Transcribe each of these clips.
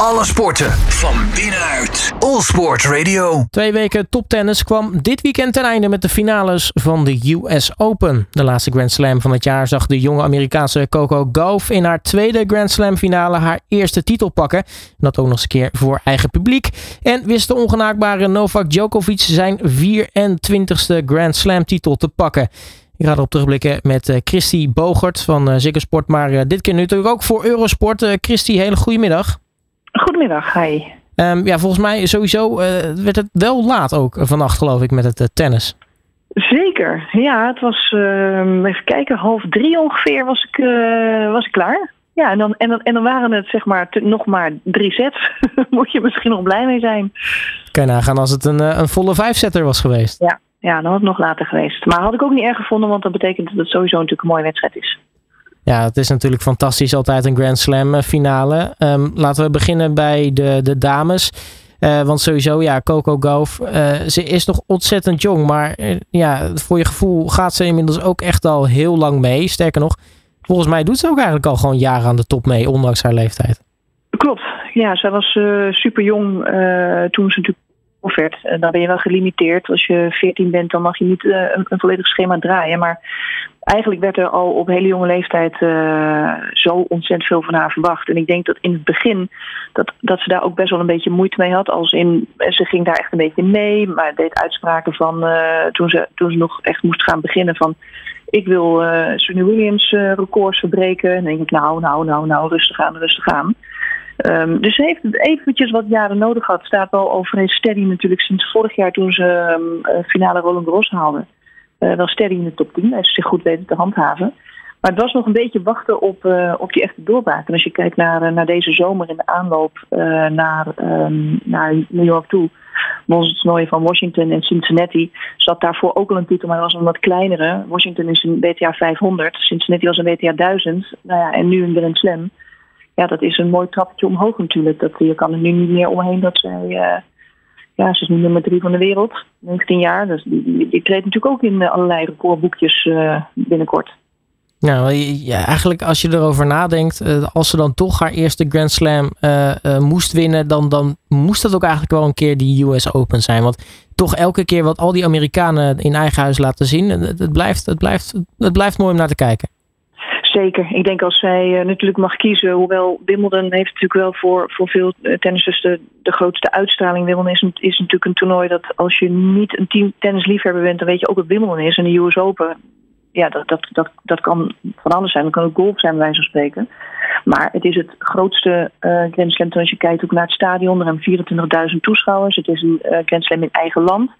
Alle sporten van binnenuit. All Sport Radio. Twee weken toptennis kwam dit weekend ten einde met de finales van de US Open. De laatste Grand Slam van het jaar zag de jonge Amerikaanse Coco Gauff in haar tweede Grand Slam finale haar eerste titel pakken. Dat ook nog eens een keer voor eigen publiek. En wist de ongenaakbare Novak Djokovic zijn 24ste Grand Slam titel te pakken. Ik ga erop terugblikken met uh, Christy Bogert van uh, Ziggo Sport. Maar uh, dit keer natuurlijk ook voor Eurosport. Uh, Christy, hele goede middag. Goedemiddag, hi. Um, ja, volgens mij sowieso werd het wel laat ook vannacht, geloof ik, met het tennis. Zeker, ja. Het was, ehm, even kijken, half drie ongeveer was ik, was ik klaar. Ja, en dan, en, dan, en dan waren het zeg maar nog maar drie sets. Moet je misschien nog blij mee zijn. Kan je nagaan als het een, een volle vijfzetter was geweest. Ja, ja, dan had het nog later geweest. Maar had ik ook niet erg gevonden, want dat betekent dat het sowieso natuurlijk een mooie wedstrijd is. Ja, het is natuurlijk fantastisch altijd een Grand Slam finale. Um, laten we beginnen bij de, de dames. Uh, want sowieso, ja, Coco Gauff, uh, ze is nog ontzettend jong. Maar ja, voor je gevoel gaat ze inmiddels ook echt al heel lang mee. Sterker nog, volgens mij doet ze ook eigenlijk al gewoon jaren aan de top mee, ondanks haar leeftijd. Klopt, ja, zij was super jong toen ze natuurlijk werd. Uh, dan ben je wel gelimiteerd. Als je 14 bent, dan mag je niet uh, een, volledig schema draaien. Maar eigenlijk werd er al op hele jonge leeftijd uh, zo ontzettend veel van haar verwacht. En ik denk dat in het begin dat, dat ze daar ook best wel een beetje moeite mee had. Als in, ze ging daar echt een beetje mee, maar deed uitspraken van toen, ze, toen ze nog echt moest gaan beginnen van ik wil uh, Williams records verbreken. En dan denk ik, nou, nou, nou, nou, rustig aan, rustig aan. Um, dus ze heeft eventjes wat jaren nodig gehad. Staat wel overeen steady natuurlijk sinds vorig jaar toen ze um, finale Roland Garros haalden. Uh, wel steady in de top 10. Heeft ze zich goed weten te handhaven. Maar het was nog een beetje wachten op, uh, op die echte doorbraak. En als je kijkt naar, naar deze zomer in de aanloop naar, um, naar New York toe. Won het toernooi van Washington en Cincinnati. Zat daarvoor ook al een titel, maar dat was een wat kleinere. Washington is een WTA 500. Cincinnati was een WTA 1000. Nou ja, en nu een Grand Slam ja, dat is een mooi trappetje omhoog natuurlijk. Dat, je kan er nu niet meer omheen dat zij... Uh, ja, ze is nu nummer drie van de wereld. 19 jaar. Dus die, die, treedt natuurlijk ook in allerlei recordboekjes uh, binnenkort. Nou, ja, eigenlijk als je erover nadenkt, als ze dan toch haar eerste Grand Slam moest winnen, dan, dan moest dat ook eigenlijk wel een keer die US Open zijn. Want toch elke keer wat al die Amerikanen in eigen huis laten zien, het, blijft, het, blijft, het blijft mooi om naar te kijken. Zeker. Ik denk als zij uh, natuurlijk mag kiezen, hoewel Wimbledon heeft natuurlijk wel voor, voor veel tennissers de, de grootste uitstraling. Wimbledon is, is natuurlijk een toernooi dat als je niet een team tennisliefhebber bent, dan weet je ook wat Wimbledon is. En de US Open, ja, dat, dat, dat, dat kan van alles zijn. Dat kan ook golf zijn, bij wijze van spreken. Maar het is het grootste uh, Grand Slam als je kijkt ook naar het stadion. Er hebben 24.000 toeschouwers. Het is een uh, Grand Slam in eigen land.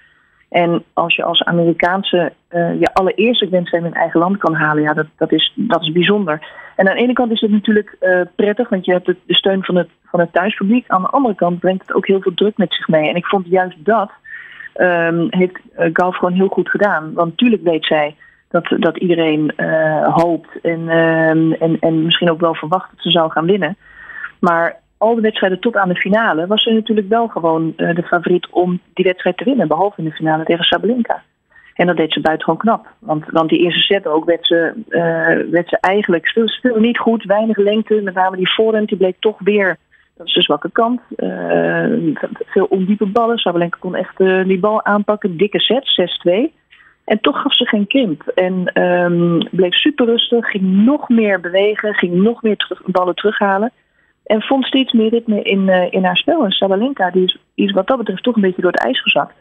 En als je als Amerikaanse uh, je allereerste Grand Slam in eigen land kan halen, ja, dat, dat, is, dat is bijzonder. En aan de ene kant is het natuurlijk uh, prettig, want je hebt de, steun van het, van het thuispubliek. Aan de andere kant brengt het ook heel veel druk met zich mee. En ik vond juist dat um, heeft uh, Golf gewoon heel goed gedaan. Want natuurlijk weet zij dat, dat iedereen hoopt en, uh, en, en misschien ook wel verwacht dat ze zou gaan winnen. Maar al de wedstrijden tot aan de finale was ze natuurlijk wel gewoon uh, de favoriet om die wedstrijd te winnen. Behalve in de finale tegen Sabalenka. En dat deed ze buitengewoon knap. Want, want die eerste set ook werd ze, uh, werd ze eigenlijk speelde, speelde niet goed. Weinig lengte. Met name die voorhand die bleek toch weer. Dat is de zwakke kant. Uh, veel ondiepe ballen. Sabalenka kon echt die bal aanpakken. Dikke set, 6-2. En toch gaf ze geen krimp. En um, bleef super rustig. Ging nog meer bewegen. Ging nog meer terug, ballen terughalen. En vond steeds meer ritme in, uh, in haar spel. En Sabalenka die is, is wat dat betreft toch een beetje door het ijs gezakt.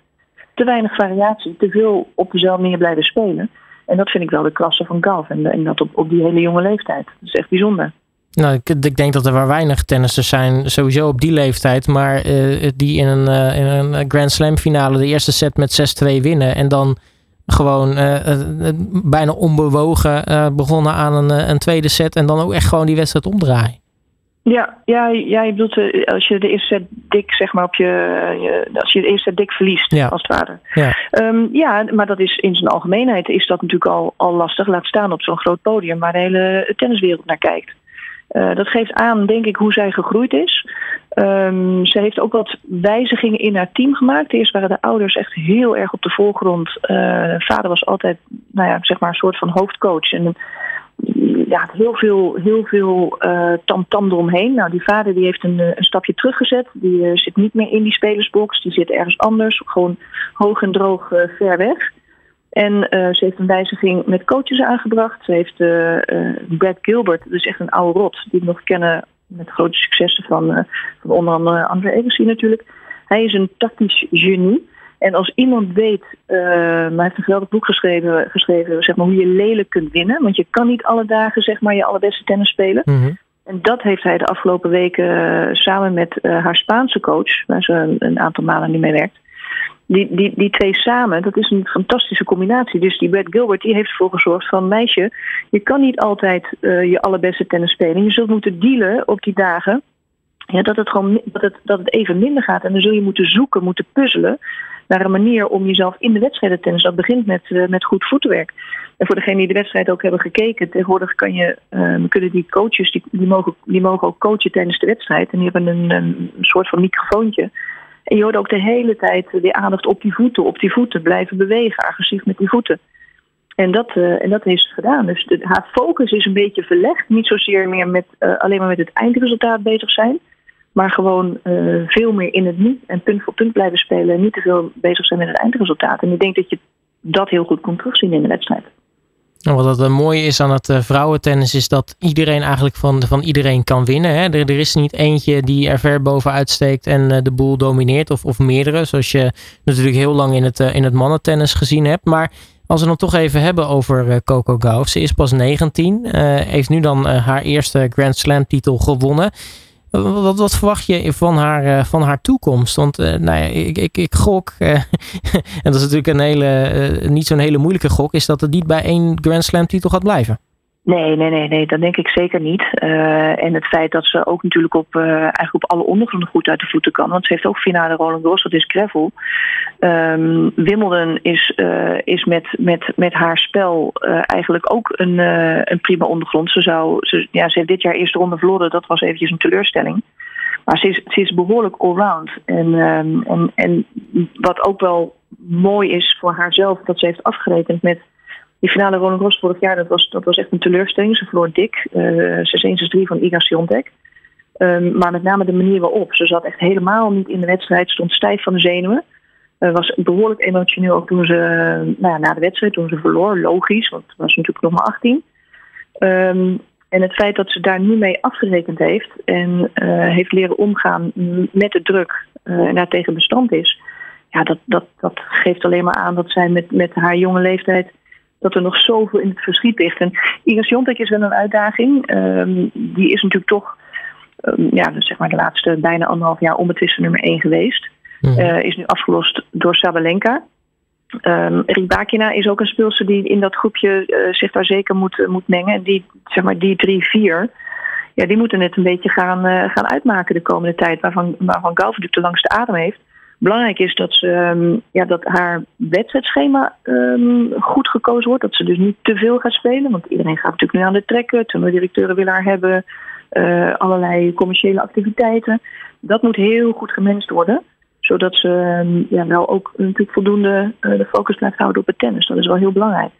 Te weinig variatie, te veel op dezelfde manier blijven spelen. En dat vind ik wel de klasse van Galf. En, en dat op, op die hele jonge leeftijd. Dat is echt bijzonder. Nou, ik, ik denk dat er maar weinig tennissers zijn, sowieso op die leeftijd. Maar uh, die in een, uh, in een Grand Slam finale de eerste set met 6-2 winnen. En dan gewoon bijna onbewogen begonnen aan een, een tweede set. En dan ook echt gewoon die wedstrijd omdraaien. Ja, ja, ja, je bedoelt uh, als je de eerste set dik, zeg maar, op je, je als je de eerste set dik verliest, ja. als het ware. Ja. Um, ja, maar dat is in zijn algemeenheid is dat natuurlijk al, al lastig. Laat staan op zo'n groot podium waar de hele tenniswereld naar kijkt. Uh, dat geeft aan, denk ik, hoe zij gegroeid is. Um, ze heeft ook wat wijzigingen in haar team gemaakt. Eerst waren de ouders echt heel erg op de voorgrond. Uh, vader was altijd, nou ja, zeg maar, een soort van hoofdcoach. En ja, heel veel, heel veel uh, tamtam eromheen. Nou, die vader die heeft een, een stapje teruggezet. Die zit niet meer in die spelersbox. Die zit ergens anders. Gewoon hoog en droog ver weg. En ze heeft een wijziging met coaches aangebracht. Ze heeft Brad Gilbert, dus echt een oude rot, die we nog kennen met grote successen van, van onder andere André Agassi natuurlijk. Hij is een tactisch genie. En als iemand weet, uh, maar hij heeft een geweldig boek geschreven, geschreven zeg maar, hoe je lelijk kunt winnen. Want je kan niet alle dagen zeg maar, je allerbeste tennis spelen. Mhm. En dat heeft hij de afgelopen weken uh, samen met uh, haar Spaanse coach, waar ze een, een, aantal maanden niet mee werkt. Die, die, die twee samen, dat is een fantastische combinatie. Dus die Brad Gilbert die heeft ervoor gezorgd van meisje, je kan niet altijd je allerbeste tennis spelen. Je zult moeten dealen op die dagen ja, dat, het gewoon, dat, het, dat het even minder gaat. En dan zul je moeten zoeken, moeten puzzelen naar een manier om jezelf in de wedstrijden tennis. Dat begint met, uh, met goed voetwerk. En voor degenen die de wedstrijd ook hebben gekeken, tegenwoordig kan je, uh, kunnen die coaches, die, die, mogen, die mogen ook coachen tijdens de wedstrijd. En die hebben een, een soort van microfoontje. En je hoort ook de hele tijd de aandacht op die voeten, op die voeten, blijven bewegen, agressief met die voeten. En dat, uh, en dat heeft ze gedaan. Dus de, haar focus is een beetje verlegd. Niet zozeer meer met, uh, alleen maar met het eindresultaat bezig zijn. Maar gewoon uh, veel meer in het nu en punt voor punt blijven spelen. En niet te veel bezig zijn met het eindresultaat. En ik denk dat je dat heel goed kon terugzien in de wedstrijd. Nou, wat het mooie is aan het vrouwentennis is dat iedereen eigenlijk van, van iedereen kan winnen. Hè? Er, is niet eentje die er ver bovenuit steekt en de boel domineert. Of, of meerdere, zoals je natuurlijk heel lang in het, in het mannentennis gezien hebt. Maar als we het toch even hebben over Coco Gauff. Ze is pas 19, uh, heeft nu dan haar eerste Grand Slam titel gewonnen. Wat, wat, verwacht je van haar, uh, van haar toekomst? Want uh, nou ja, ik, ik, ik gok, uh, en dat is natuurlijk een hele, niet zo'n hele moeilijke gok, is dat het niet bij één Grand Slam titel gaat blijven. Nee, nee, nee, nee, dat denk ik zeker niet. Uh, en het feit dat ze ook natuurlijk op, uh, eigenlijk op alle ondergronden goed uit de voeten kan. Want ze heeft ook finale Roland Garros, dat is gravel. Um, Wimbledon is, uh, is met, met, met haar spel eigenlijk ook een, een prima ondergrond. Ze, zou, ze, ja, ze heeft dit jaar eerste ronde verloren, dat was eventjes een teleurstelling. Maar ze is, ze is behoorlijk allround. En, um, en, en wat ook wel mooi is voor haarzelf, dat ze heeft afgerekend met die finale Roland Garros vorig jaar, dat was, dat was echt een teleurstelling. Ze verloor dik. Uh, 6-1, 6-3 van Iga Swiatek. Um, maar met name de manier waarop. Ze zat echt helemaal niet in de wedstrijd. Stond stijf van de zenuwen. Uh, was behoorlijk emotioneel ook toen ze, nou ja, na de wedstrijd, toen ze verloor. Logisch, want was natuurlijk nog maar 18. Um, en het feit dat ze daar nu mee afgerekend heeft en uh, heeft leren omgaan met de druk uh, en daar tegen bestand is, ja, dat, dat, dat geeft alleen maar aan dat zij met, met haar jonge leeftijd dat er nog zoveel in het verschiet ligt. En Iga Swiatek is wel een uitdaging. Um, die is natuurlijk toch um, ja, dus zeg maar de laatste bijna anderhalf jaar onbetwist nummer één geweest. Mm. Uh, is nu afgelost door Sabalenka. Um, Ribakina is ook een speelster die in dat groepje uh, zich daar zeker moet, uh, moet mengen. En die, zeg maar, die drie, vier, ja, die moeten het een beetje gaan, gaan uitmaken de komende tijd. Waarvan, waarvan Galf natuurlijk de langste adem heeft. Belangrijk is dat, ze, um, ja, dat haar wedstrijdschema um, goed gekozen wordt. Dat ze dus niet te veel gaat spelen. Want iedereen gaat natuurlijk nu aan de trekken. Toernooidirecteuren willen haar hebben. Uh, allerlei commerciële activiteiten. Dat moet heel goed gemanaged worden. Zodat ze um, ja, wel ook natuurlijk voldoende uh, de focus blijft houden op het tennis. Dat is wel heel belangrijk.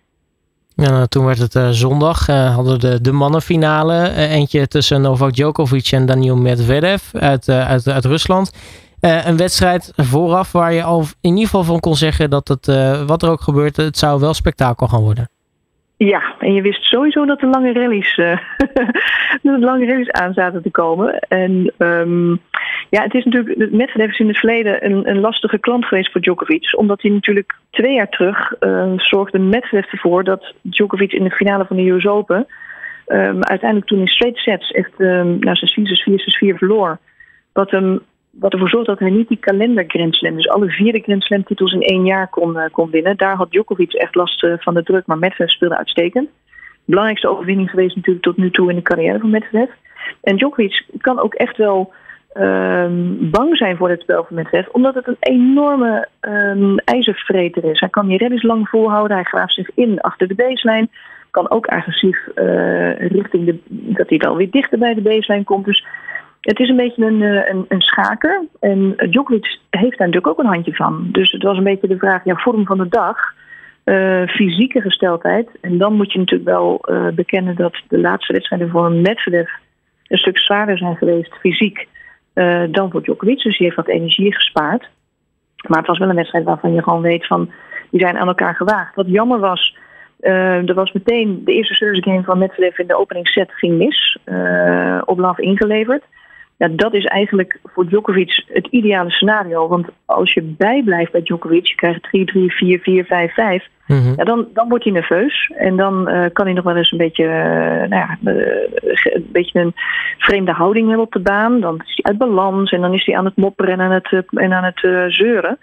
Ja, nou, toen werd het uh, zondag. Hadden de, de mannenfinale. Eentje tussen Novak Djokovic en Daniel Medvedev uit, uit, uit Rusland. Uh, een wedstrijd vooraf waar je al in ieder geval van kon zeggen dat het, uh, wat er ook gebeurt, het zou wel spektakel gaan worden. Ja, en je wist sowieso dat er lange rallies, uh, lange rallies aan zaten te komen. En um, ja, het is natuurlijk, Medvedev is in het verleden een, een lastige klant geweest voor Djokovic. Omdat hij natuurlijk twee jaar terug zorgde Medvedev ervoor dat Djokovic in de finale van de US Open um, uiteindelijk toen in straight sets echt um, nou, 6-4, 6-4, 6-4 verloor. Wat hem wat ervoor zorgt dat hij niet die kalender dus alle vierde Grand Slam titels in één jaar kon, uh, kon winnen. Daar had Djokovic echt last uh, van de druk, maar Medvedev speelde uitstekend. Belangrijkste overwinning geweest natuurlijk tot nu toe in de carrière van Medvedev. En Djokovic kan ook echt wel um, bang zijn voor het spel van Medvedev, omdat het een enorme um, ijzervreter is. Hij kan die reddings lang volhouden, hij graaft zich in achter de baseline, kan ook agressief uh, richting de, dat hij wel weer dichter bij de baseline komt. Dus het is een beetje een, eh, een, een schaker. En Djokovic heeft daar natuurlijk ook een handje van. Dus het was een beetje de vraag, ja, vorm van de dag. fysieke gesteldheid. En dan moet je natuurlijk wel bekennen dat de laatste wedstrijden voor Medvedev een stuk zwaarder zijn geweest fysiek dan voor Djokovic. Dus die heeft wat energie gespaard. Maar het was wel een wedstrijd waarvan je gewoon weet van die zijn aan elkaar gewaagd. Wat jammer was, er was meteen de eerste service game van Medvedev in de opening set ging mis. Uh, op laf ingeleverd. Ja, dat is eigenlijk voor Djokovic het ideale scenario. Want als je bijblijft bij Djokovic, je krijgt 3, 3, 4, 4, 5, 5. Mm-hmm. ja, dan, dan wordt hij nerveus. En dan uh, kan hij nog wel eens een beetje, uh, nou ja, uh, een beetje een vreemde houding hebben op de baan. Dan is hij uit balans en dan is hij aan het mopperen en aan het, en aan het zeuren.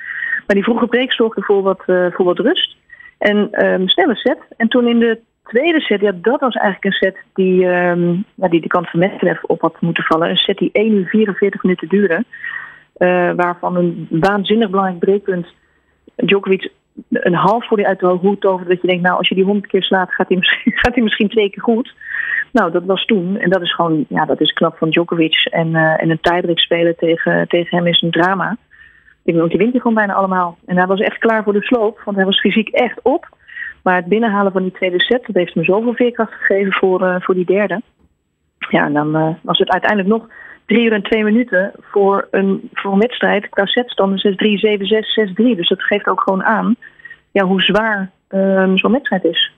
Maar die vroege break zorgde voor wat, voor wat rust. En um, snelle set. En toen in de tweede set, ja, dat was eigenlijk een set die, um, die de kant van Medvedev op had moeten vallen. Een set die 1 uur 44 minuten duurde. Uh, waarvan een waanzinnig belangrijk breekpunt Djokovic een half voor die uit de hoed toverde. Dat je denkt, nou, als je die honderd keer slaat, gaat hij, misschien, gaat hij misschien twee keer goed. Nou, dat was toen. En dat is gewoon, ja, dat is knap van Djokovic. En, uh, en een tiebreak spelen tegen, tegen hem is een drama. Ik denk, die wint gewoon bijna allemaal. En hij was echt klaar voor de sloop, want hij was fysiek echt op. Maar het binnenhalen van die tweede set, dat heeft me zoveel veerkracht gegeven voor, uh, voor die derde. Ja, en dan uh, was het uiteindelijk nog drie uur en twee minuten voor een, voor een wedstrijd qua setstanden 6-3, 7-6, 6-3. Dus dat geeft ook gewoon aan ja, hoe zwaar uh, zo'n wedstrijd is.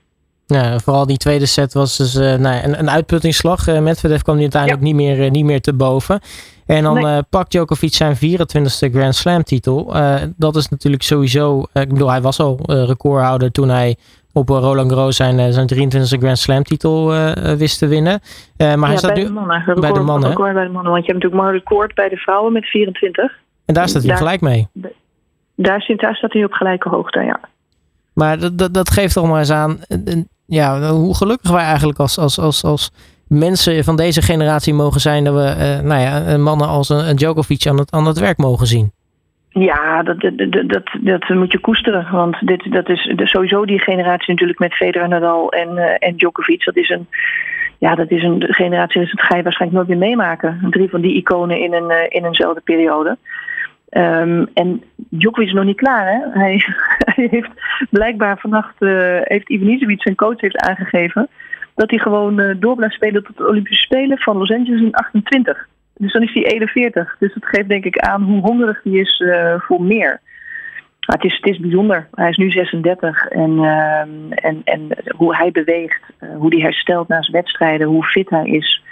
Ja, vooral die tweede set was dus uh, nou, een, een uitputtingsslag. Uh, Medvedev kwam die uiteindelijk ja. niet, meer, uh, niet meer te boven. En dan nee. pakt Djokovic zijn 24e Grand Slam titel. dat is natuurlijk sowieso... ik bedoel, hij was al recordhouder toen hij op Roland Garros zijn, zijn 23e Grand Slam titel wist te winnen. maar ja, hij staat bij nu de mannen. bij de mannen. Record bij de mannen. Want je hebt natuurlijk maar record bij de vrouwen met 24. En daar staat hij daar, gelijk mee. Daar, daar staat hij op gelijke hoogte, ja. Maar dat, dat, dat geeft toch maar eens aan ja, hoe gelukkig wij eigenlijk als, als, als, als mensen van deze generatie mogen zijn dat we uh, nou ja, mannen als een, Djokovic aan het, aan het werk mogen zien. Ja, dat, dat, dat, dat, moet je koesteren. Want dit, dat is sowieso die generatie natuurlijk met Federer, Nadal en, uh, en Djokovic. Dat is een, ja, dat is een generatie, dat ga je waarschijnlijk nooit meer meemaken. Drie van die iconen in, een, in eenzelfde periode. Um, en Djokovic is nog niet klaar, hè? Hij, hij heeft blijkbaar vannacht, uh, heeft Ivanisevic, zijn coach, heeft aangegeven dat hij gewoon uh, door blijft spelen tot de Olympische Spelen van Los Angeles in 28. Dus dan is hij 41. Dus dat geeft denk ik aan hoe hongerig hij is uh, voor meer. Maar het, is, het is bijzonder. Hij is nu 36 en, uh, en, en hoe hij beweegt, hoe hij herstelt na zijn wedstrijden, hoe fit hij is.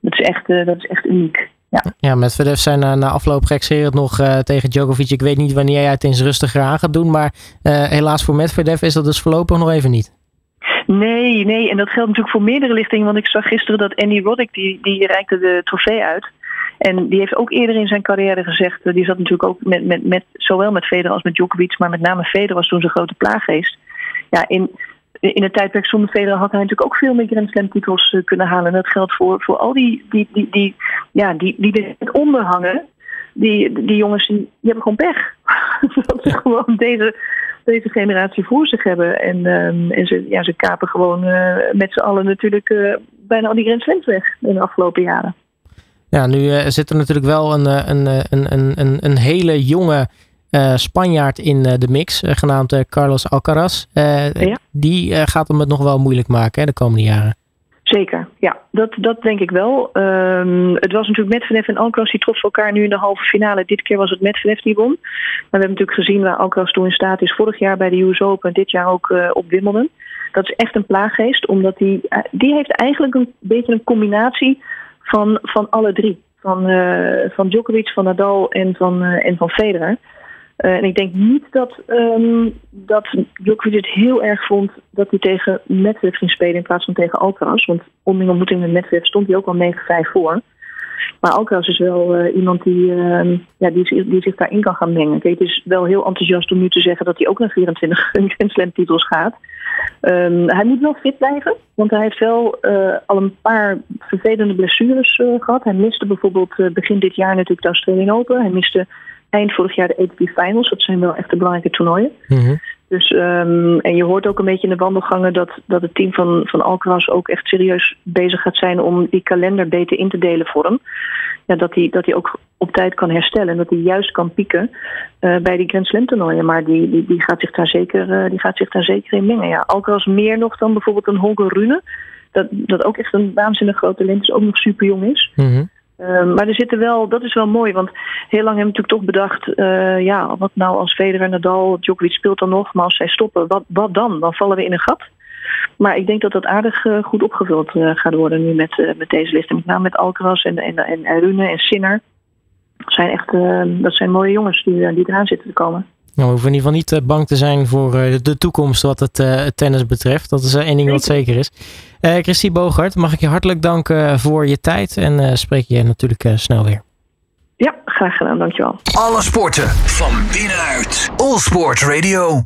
Dat is echt, dat is echt uniek. Ja, ja Medvedev zijn na, na afloop gekscherend nog uh, tegen Djokovic. Ik weet niet wanneer jij het eens rustiger aan gaat doen. Maar uh, helaas voor Medvedev is dat dus voorlopig nog even niet. Nee, nee. En dat geldt natuurlijk voor meerdere lichtingen. Want ik zag gisteren dat Andy Roddick, die, die reikte de trofee uit. En die heeft ook eerder in zijn carrière gezegd... die zat natuurlijk ook met, met, met, zowel met Federer als met Djokovic... maar met name Federer was toen zijn grote plaaggeest. Ja, in, in het tijdperk zonder Federer had hij natuurlijk ook veel meer Grand Slam titels uh, kunnen halen. En dat geldt voor, voor al die, die, die, die, ja, die, die er onder hangen. Die, die jongens die, die hebben gewoon pech. dat ze gewoon deze, deze generatie voor zich hebben. En, um, en ze, ja, ze kapen gewoon uh, met z'n allen natuurlijk uh, bijna al die Grand Slams weg in de afgelopen jaren. Ja, nu zit er natuurlijk wel een, een, een, een, een hele jonge Spanjaard in uh, de mix, uh, genaamd Carlos Alcaraz. Ja. Die gaat hem het nog wel moeilijk maken hè, de komende jaren. Zeker, ja, dat, dat denk ik wel. Um, het was natuurlijk Medvedev en Alcaraz die troffen elkaar nu in de halve finale. Dit keer was het Medvedev die won. Maar we hebben natuurlijk gezien waar Alcaraz toen in staat is. Vorig jaar bij de US Open, dit jaar ook op Wimbledon. Dat is echt een plaaggeest, omdat die, die heeft eigenlijk een beetje een combinatie van, van alle drie. Van, van Djokovic, van Nadal en van, en van Federer. Uh, en ik denk niet dat, um, dat Djokovic het heel erg vond dat hij tegen Medvedev ging spelen in plaats van tegen Alcaraz. Want om in ontmoeting met Medvedev stond hij ook al 9-5 voor. Maar Alcaraz is wel uh, iemand die, uh, ja, die, die zich daarin kan gaan mengen. Kijk, het is wel heel enthousiast om nu te zeggen dat hij ook naar 24 Grand Slam titels gaat. Um, hij moet wel fit blijven, want hij heeft wel al een paar vervelende blessures gehad. Hij miste bijvoorbeeld begin dit jaar natuurlijk de Australian Open. Hij miste eind vorig jaar de ATP Finals. Dat zijn wel echt de belangrijke toernooien. Mm -hmm. Dus, um, en je hoort ook een beetje in de wandelgangen dat, dat het team van, van Alcaraz ook echt serieus bezig gaat zijn om die kalender beter in te delen voor hem. Ja, dat hij dat hij ook op tijd kan herstellen en dat hij juist kan pieken uh, bij die Grand Slam toernooien. Maar die, die, die, gaat zich daar zeker, uh, die gaat zich daar zeker in mengen. Ja, Alcaraz meer nog dan bijvoorbeeld een Holger Rune. Dat, dat ook echt een waanzinnig grote talent is, ook nog super jong is. Mm -hmm. Uh, maar er zitten wel, dat is wel mooi, want heel lang hebben we natuurlijk toch bedacht, uh, ja, wat nou als Federer, Nadal, Djokovic speelt dan nog, maar als zij stoppen, wat, wat dan? Dan vallen we in een gat. Maar ik denk dat dat aardig uh, goed opgevuld gaat worden nu met, met deze list. En met name met Alcaraz en, en, en, en Rune en Sinner. Dat zijn echt, dat zijn mooie jongens die, die eraan zitten te komen. Nou, we hoeven in ieder geval niet bang te zijn voor de toekomst wat het, het tennis betreft. Dat is één ding wat zeker is. Uh, Christy Bogart, mag ik je hartelijk danken voor je tijd en uh, spreek je natuurlijk uh, snel weer. Ja, graag gedaan, dankjewel. Alle sporten van binnenuit. All Sport Radio.